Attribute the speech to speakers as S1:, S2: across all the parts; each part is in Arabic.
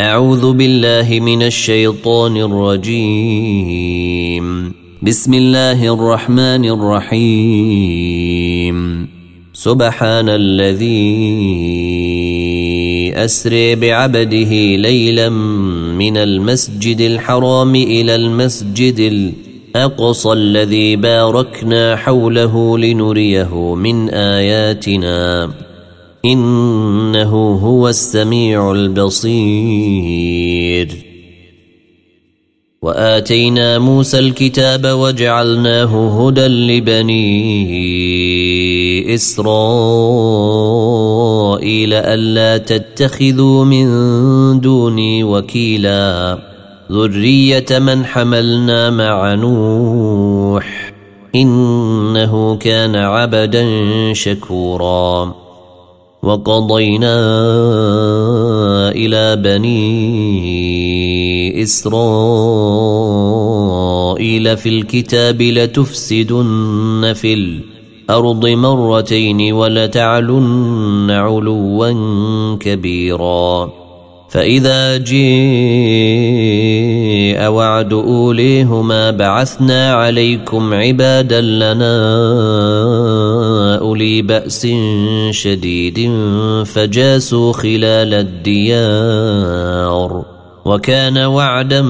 S1: أعوذ بالله من الشيطان الرجيم. بسم الله الرحمن الرحيم. سبحان الذي أسري بعبده ليلا من المسجد الحرام إلى المسجد الأقصى الذي باركنا حوله لنريه من آياتنا. إنه هو السميع البصير. وآتينا موسى الكتاب وجعلناه هدى لبني إسرائيل ألا تتخذوا من دوني وكيلا. ذرية من حملنا مع نوح. إنه كان عبدا شكورا. وقضينا إلى بني إسرائيل في الكتاب لتفسدن في الأرض مرتين ولتعلن علوا كبيرا. فإذا جيء وعد أوليهما بعثنا عليكم عبادا لنا أولي بأس شديد فجاسوا خلال الديار وكان وعدا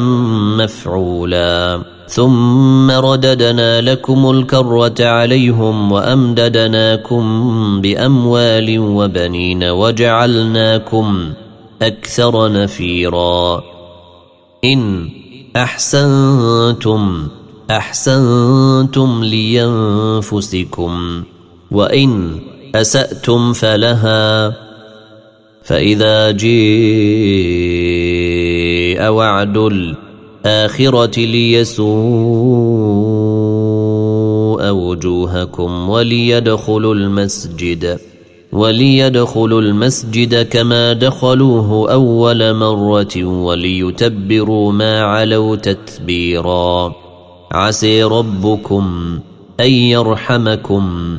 S1: مفعولا. ثم رددنا لكم الكرة عليهم وأمددناكم بأموال وبنين وجعلناكم أكثر نفيرا. إن أحسنتم أحسنتم لينفسكم وإن أسأتم فلها فإذا جيء وعد الآخرة ليسوء وجوهكم وليدخلوا المسجد وليدخلوا المسجد كما دخلوه أول مرة وليتبروا ما علوا تتبيرا. عسي ربكم أن يرحمكم.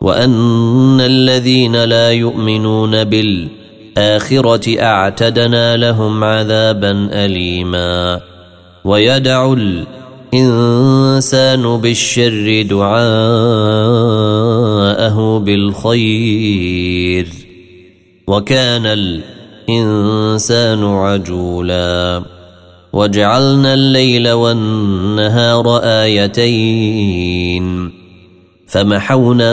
S1: وأن الذين لا يؤمنون بالآخرة أعتدنا لهم عذابا أليما. ويدع الإنسان بالشر دعاءه بالخير. وكان الإنسان عجولا. وجعلنا الليل والنهار آيتين. فمحونا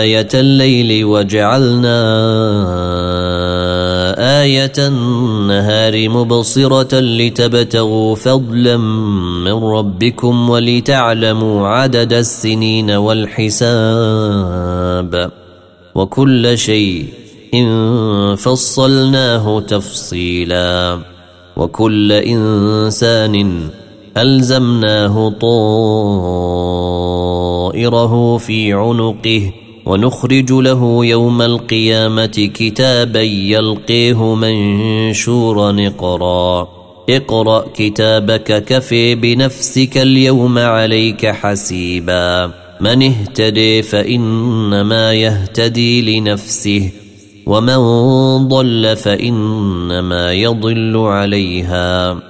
S1: آية الليل وجعلنا آية النهار مبصرة لتبتغوا فضلا من ربكم ولتعلموا عدد السنين والحساب وكل شيء إن فصلناه تفصيلا وكل إنسان ألزمناه طائره في عنقه ونخرج له يوم القيامة كتابا يلقيه منشورا اقرا اقرأ كتابك كفي بنفسك اليوم عليك حسيبا. من اهتدي فإنما يهتدي لنفسه ومن ضل فإنما يضل عليها.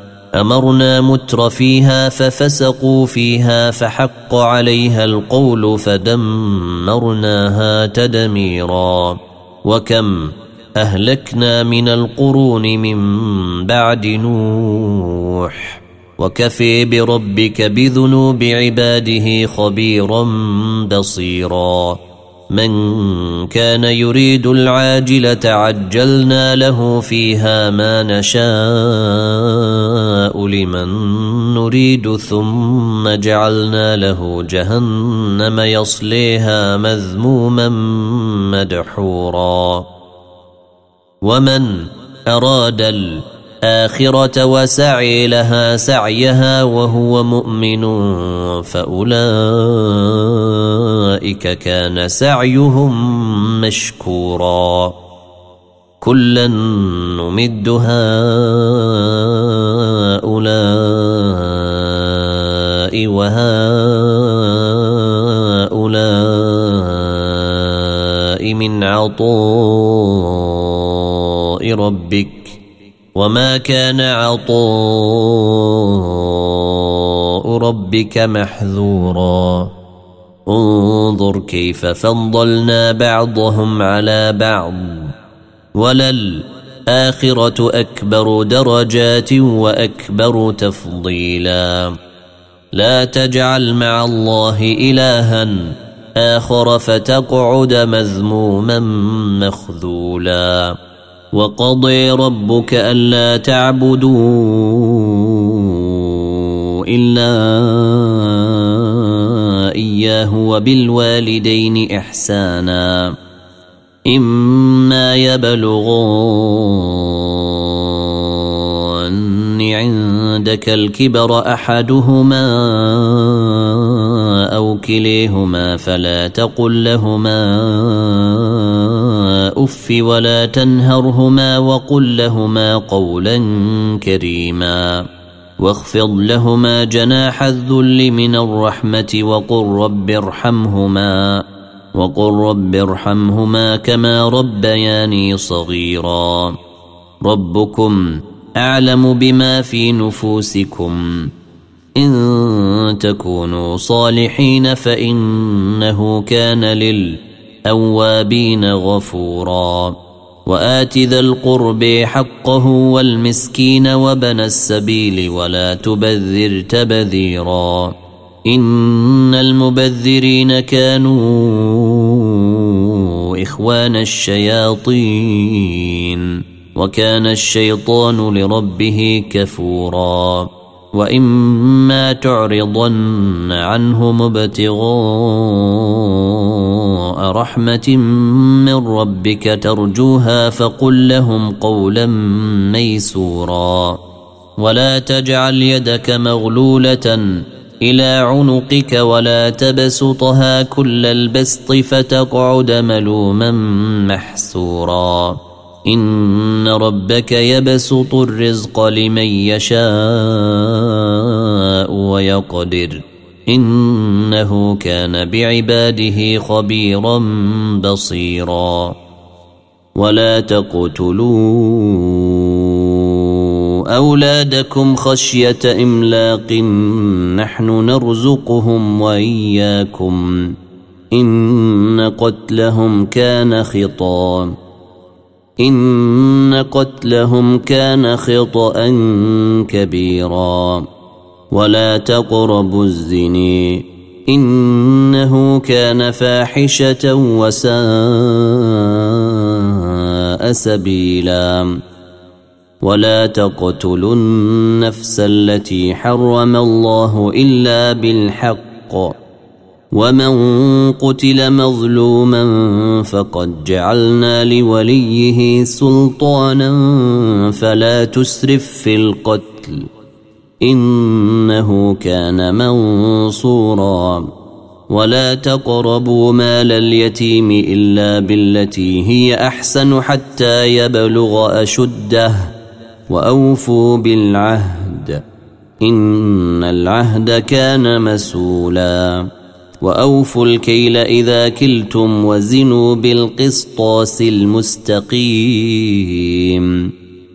S1: أمرنا متر فيها ففسقوا فيها فحق عليها القول فدمرناها تدميرا وكم أهلكنا من القرون من بعد نوح وكفي بربك بذنوب عباده خبيرا بصيرا من كان يريد العاجلة عجلنا له فيها ما نشاء لمن نريد ثم جعلنا له جهنم يصليها مذموما مدحورا. ومن أراد الآخرة وسعي لها سعيها وهو مؤمن فأولئك كان سعيهم مشكورا. كلا نمد هؤلاء وهؤلاء من عطاء ربك. وما كان عطاء ربك محذورا انظر كيف فضلنا بعضهم على بعض وللآخرة أكبر درجات وأكبر تفضيلا لا تجعل مع الله إلها آخر فتقعد مذموما مخذولا وقضي ربك ألا تعبدوا إلا إياه وبالوالدين إحسانا. إما يبلغن عندك الكبر أحدهما أو كليهما فلا تقل لهما اف ولا تنهرهما وقل لهما قولا كريما واخفض لهما جناح الذل من الرحمه وقل رب ارحمهما وقل رب ارحمهما كما ربياني صغيرا ربكم اعلم بما في نفوسكم ان تكونوا صالحين فانه كان للْ الأوابين غفورا. وآت ذا القرب حقه والمسكين وبن السبيل ولا تبذر تبذيرا. إن المبذرين كانوا إخوان الشياطين. وكان الشيطان لربه كفورا. وإما تعرضن عنهم ابتغاء رحمة من ربك ترجوها فقل لهم قولا ميسورا. ولا تجعل يدك مغلولة إلى عنقك ولا تبسطها كل البسط فتقعد ملوما محسورا. إن ربك يبسط الرزق لمن يشاء ويقدر. إنه كان بعباده خبيرا بصيرا. ولا تقتلوا أولادكم خشية إملاق نحن نرزقهم وإياكم. إن قتلهم كان خطأ. إن قتلهم كان خطأ كبيرا. ولا تقربوا الزني إنه كان فاحشة وساء سبيلا. ولا تقتلوا النفس التي حرم الله إلا بالحق. ومن قتل مظلوما فقد جعلنا لوليه سلطانا فلا تسرف في القتل. إنه كان منصورا. ولا تقربوا مال اليتيم إلا بالتي هي أحسن حتى يبلغ أشده. وأوفوا بالعهد. إن العهد كان مسؤولا. وأوفوا الكيل إذا كلتم وزنوا بالقسطاس المستقيم.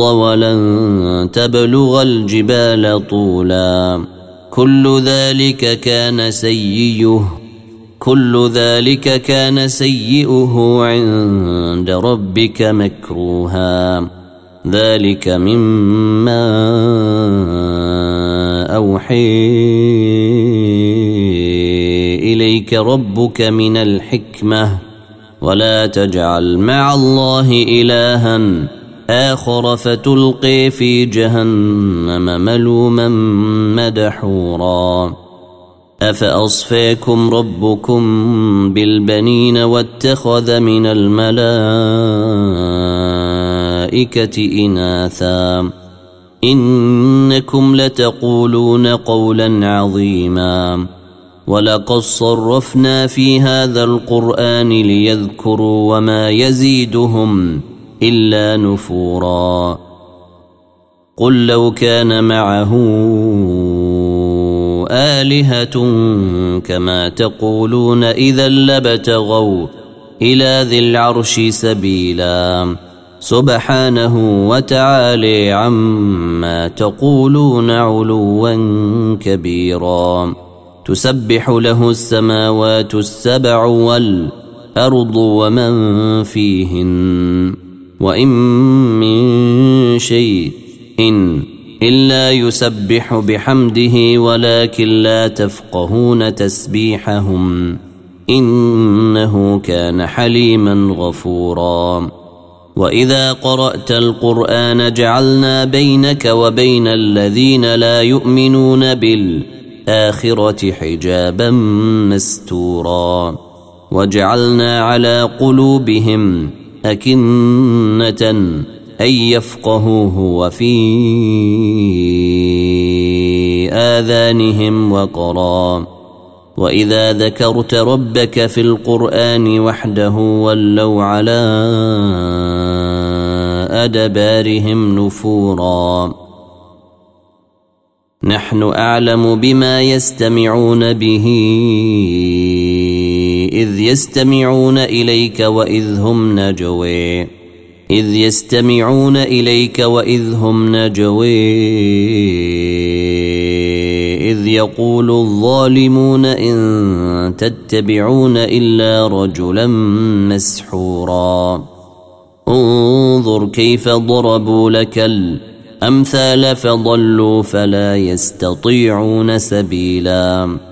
S1: ولن تبلغ الجبال طولا. كل ذلك كان سيئه. كل ذلك كان سيئه عند ربك مكروها. ذلك مما أوحي إليك ربك من الحكمة. ولا تجعل مع الله الها آخر فتلقي في جهنم ملوما مدحورا. أفأصفاكم ربكم بالبنين واتخذ من الملائكة إناثا؟ إنكم لتقولون قولا عظيما. ولقد صرفنا في هذا القرآن ليذكروا وما يزيدهم. إلا نفورا. قل لو كان معه آلهة كما تقولون إذا لبتغوا إلى ذي العرش سبيلا. سبحانه وتعالي عما تقولون علوا كبيرا. تسبح له السماوات السبع والأرض ومن فيهن. وإن من شيء إن إلا يسبح بحمده ولكن لا تفقهون تسبيحهم إنه كان حليما غفورا. وإذا قرأت القرآن جعلنا بينك وبين الذين لا يؤمنون بالآخرة حجابا مستورا. وجعلنا على قلوبهم أكنة أن يفقهوه وفي آذانهم وقرا. وإذا ذكرت ربك في القرآن وحده ولوا على أدبارهم نفورا. نحن أعلم بما يستمعون به. إذ يستمعون إليك وإذ هم نجوي. إذ يستمعون إليك وإذ هم نجوي. إذ يقول الظالمون إن تتبعون إلا رجلا مسحورا. انظر كيف ضربوا لك الأمثال فضلوا فلا يستطيعون سبيلا.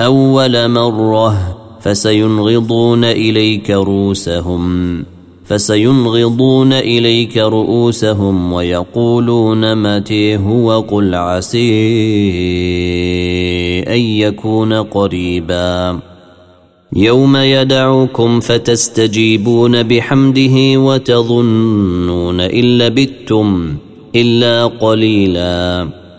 S1: أول مرة فسينغضون إليك رؤوسهم فسينغضون إليك رؤوسهم ويقولون متى هو؟ قل عسي أن يكون قريبا. يوم يدعوكم فتستجيبون بحمده وتظنون إن لبثتم إلا قليلا.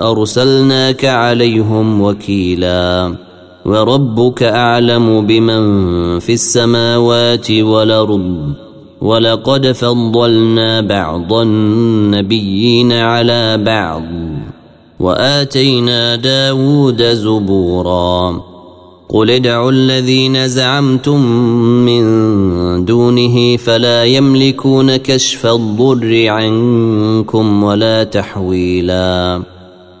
S1: أرسلناك عليهم وكيلا. وربك أعلم بمن في السماوات والأرض. ولقد فضلنا بعض النبيين على بعض. وآتينا داود زبورا. قل ادعوا الذين زعمتم من دونه فلا يملكون كشف الضر عنكم ولا تحويلا.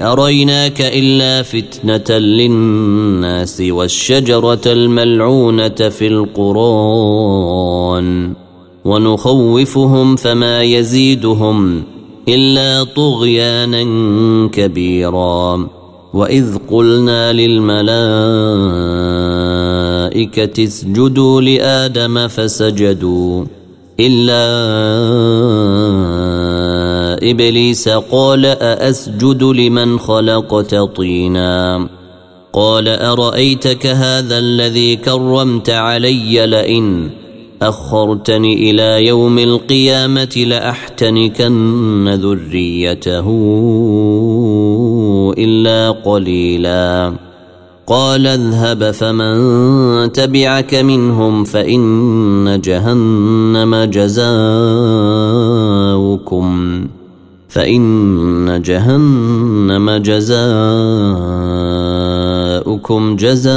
S1: أريناك إلا فتنة للناس والشجرة الملعونة في القرآن. ونخوفهم فما يزيدهم إلا طغيانا كبيرا. وإذ قلنا للملائكة اسجدوا لآدم فسجدوا إلا إبليس قال أأسجد لمن خلقت طينا قال أرأيتك هذا الذي كرمت علي لئن أخرتني إلى يوم القيامة لأحتنكن ذريته إلا قليلا قال اذهب فمن تبعك منهم فإن جهنم جزاؤكم فإن جهنم جزاؤكم جزاء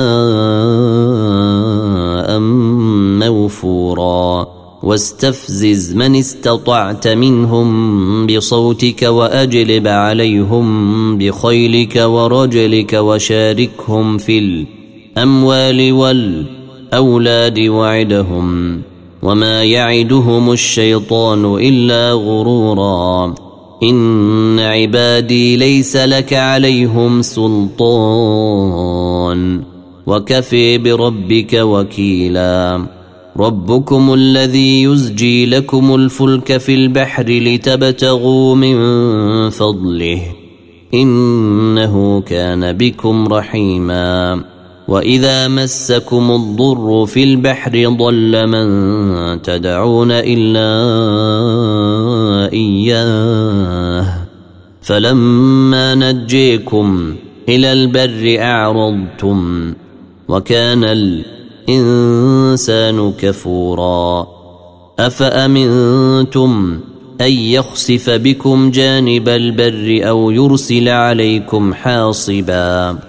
S1: موفورا. واستفزز من استطعت منهم بصوتك وأجلب عليهم بخيلك ورجلك وشاركهم في الأموال والأولاد وعدهم. وما يعدهم الشيطان إلا غرورا. ان عبادي ليس لك عليهم سلطان وكفي بربك وكيلا ربكم الذي يزجي لكم الفلك في البحر لتبتغوا من فضله انه كان بكم رحيما واذا مسكم الضر في البحر ضل من تدعون الا اياه فلما نجيكم إلى البر اعرضتم وكان الانسان كفورا افامنتم ان يخسف بكم جانب البر أو يرسل عليكم حاصبا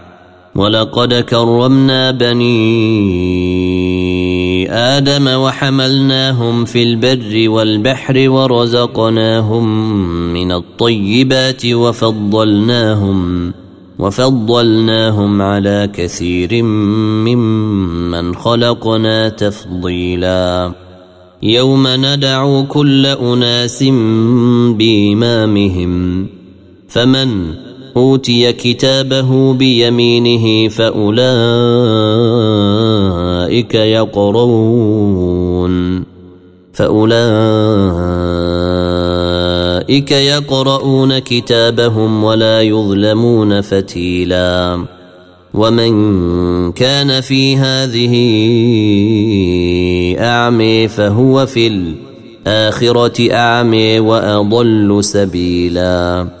S1: ولقد كرمنا بني آدم وحملناهم في البر والبحر ورزقناهم من الطيبات وفضلناهم وفضلناهم على كثير ممن خلقنا تفضيلا. يوم ندعو كل أناس بإمامهم فمن أوتي كتابه بيمينه فأولئك يقرؤون. فأولئك يقرؤون كتابهم ولا يظلمون فتيلا. ومن كان في هذه اعمي فهو في الآخرة اعمي وأضل سبيلا.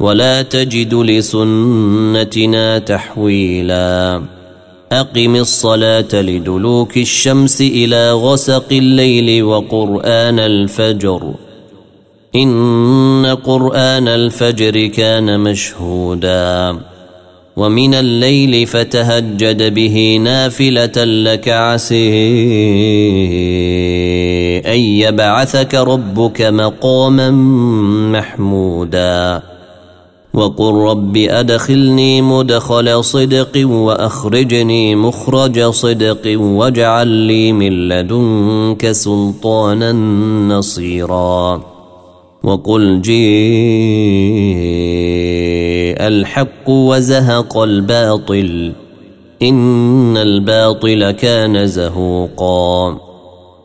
S1: ولا تجد لسنتنا تحويلا. أقم الصلاة لدلوك الشمس إلى غسق الليل وقرآن الفجر. إن قرآن الفجر كان مشهودا. ومن الليل فتهجد به نافلة لك عسي أن يبعثك ربك مقاما محمودا. وقل رب أدخلني مدخل صدق وأخرجني مخرج صدق واجعل لي من لدنك سلطانا نصيرا. وقل جيء الحق وزهق الباطل إن الباطل كان زهوقا.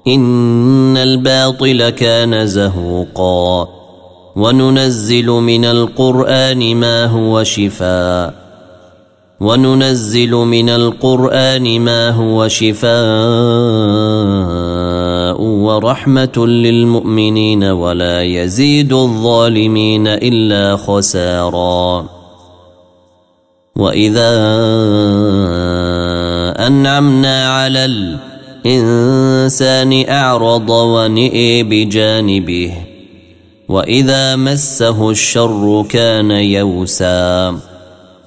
S1: إن الباطل كان زهوقا. وننزل من القرآن ما هو شفاء. وننزل من القرآن ما هو شفاء. ورحمة للمؤمنين ولا يزيد الظالمين إلا خسارا. وإذا أنعمنا على الإنسان أعرض ونئي بجانبه واذا مسه الشر كان يوسا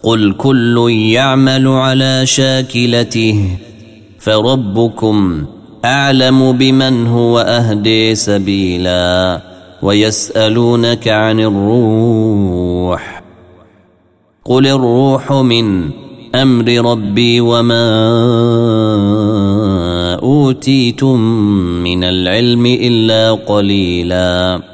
S1: قل كل يعمل على شاكلته فربكم اعلم بمن هو اهدي سبيلا ويسالونك عن الروح قل الروح من أمر ربي وما اوتيتم من العلم الا قليلا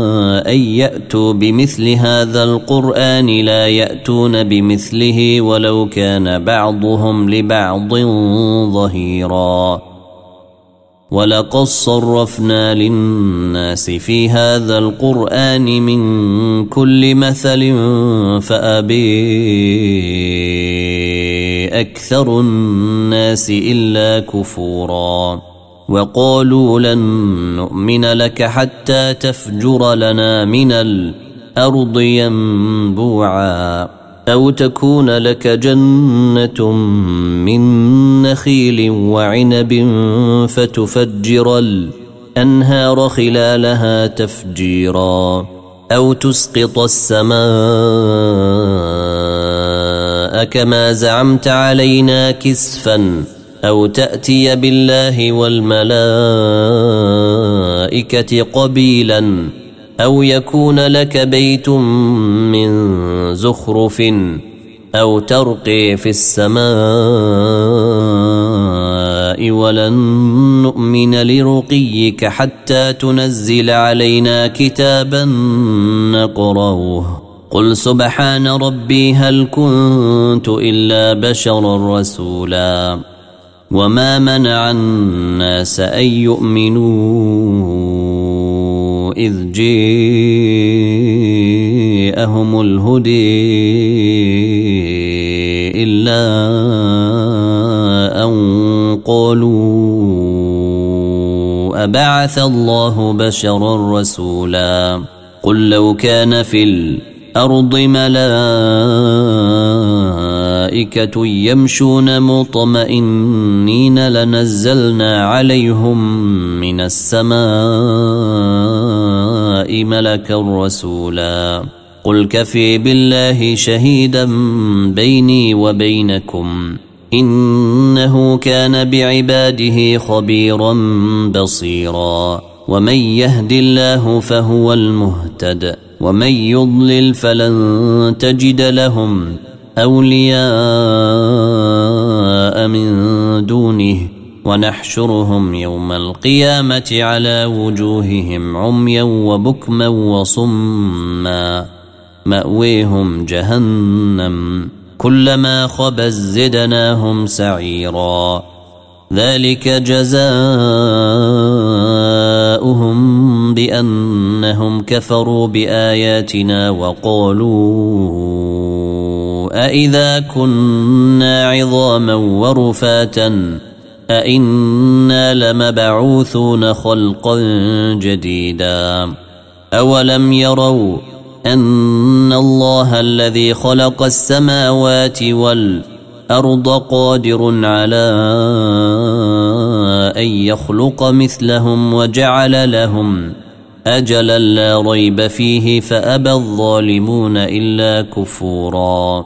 S1: أن يأتوا بمثل هذا القرآن لا يأتون بمثله ولو كان بعضهم لبعض ظهيرا. ولقد صرفنا للناس في هذا القرآن من كل مثل فأبي أكثر الناس إلا كفوراً. وقالوا لن نؤمن لك حتى تفجر لنا من الأرض ينبوعا أو تكون لك جنة من نخيل وعنب فتفجر الأنهار خلالها تفجيرا أو تسقط السماء كما زعمت علينا كسفا أو تأتي بالله والملائكة قبيلا أو يكون لك بيت من زخرف أو ترقي في السماء ولن نؤمن لرقيك حتى تنزل علينا كتابا نقرأه. قل سبحان ربي هل كنت إلا بشرا رسولا. وما منع الناس ان يؤمنوا اذ جاءهم الهدي الا ان قالوا ابعث الله بشرا رسولا قل لو كان في الأرض ملائكه يمشون مطمئنين لنزلنا عليهم من السماء ملكا رسولا. قل كفي بالله شهيدا بيني وبينكم. إنه كان بعباده خبيرا بصيرا. ومن يهد الله فهو المهتد. ومن يضلل فلن تجد لهم أولياء من دونه ونحشرهم يوم القيامة على وجوههم عميا وبكما وصما مأويهم جهنم كلما خبز زدناهم سعيرا ذلك جزاؤهم بأنهم كفروا بآياتنا وقالوا أإذا كنا عظاما ورفاتا أإنا لمبعوثون خلقا جديدا أولم يروا ان الله الذي خلق السماوات والارض قادر على ان يخلق مثلهم وجعل لهم اجلا لا ريب فيه فابى الظالمون الا كفورا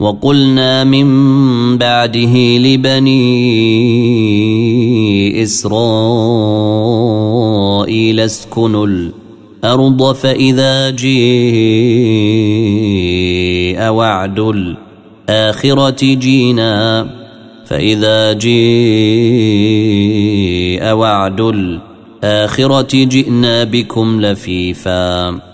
S1: وقلنا من بعده لبني إسرائيل اسكنوا الأرض فإذا جيء وعد الآخرة جينا فإذا جيء وعد الآخرة جئنا بكم لفيفا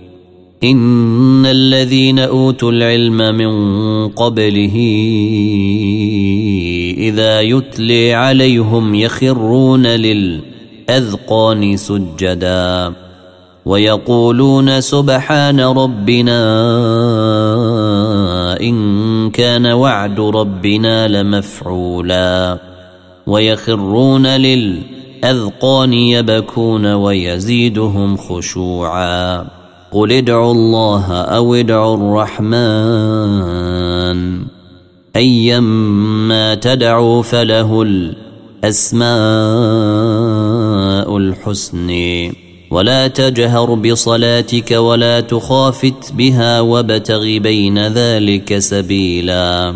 S1: إن الذين أوتوا العلم من قبله إذا يتلي عليهم يخرون لل الأذقان سجدا ويقولون سبحان ربنا إن كان وعد ربنا لمفعولا ويخرون للأذقان يبكون ويزيدهم خشوعا قل ادعوا الله أو ادعوا الرحمن أيما تدعوا فله الأسماء الحسن ولا تجهر بصلاتك ولا تخافت بها وابتغ بين ذلك سبيلا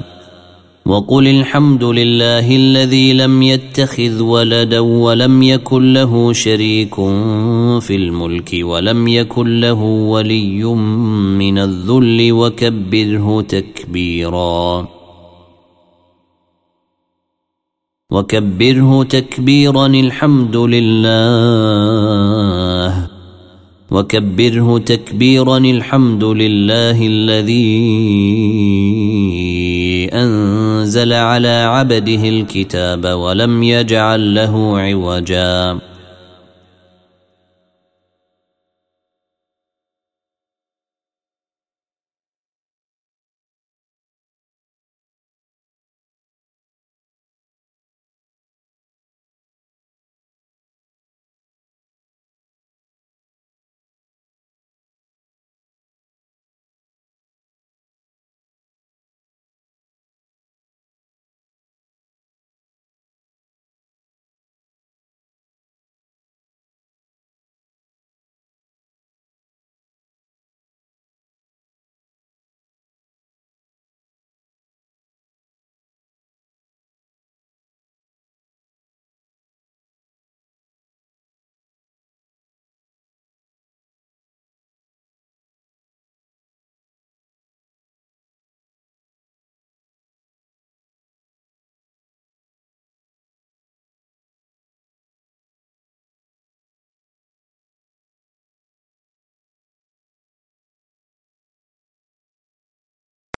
S1: وقل الحمد لله الذي لم يتخذ ولدا ولم يكن له شريك في الملك ولم يكن له ولي من الذل وكبره تكبيرا. وكبره تكبيرا الحمد لله. وكبره تكبيرا الحمد لله الذي أنزل على عبده الكتاب ولم يجعل له عوجا.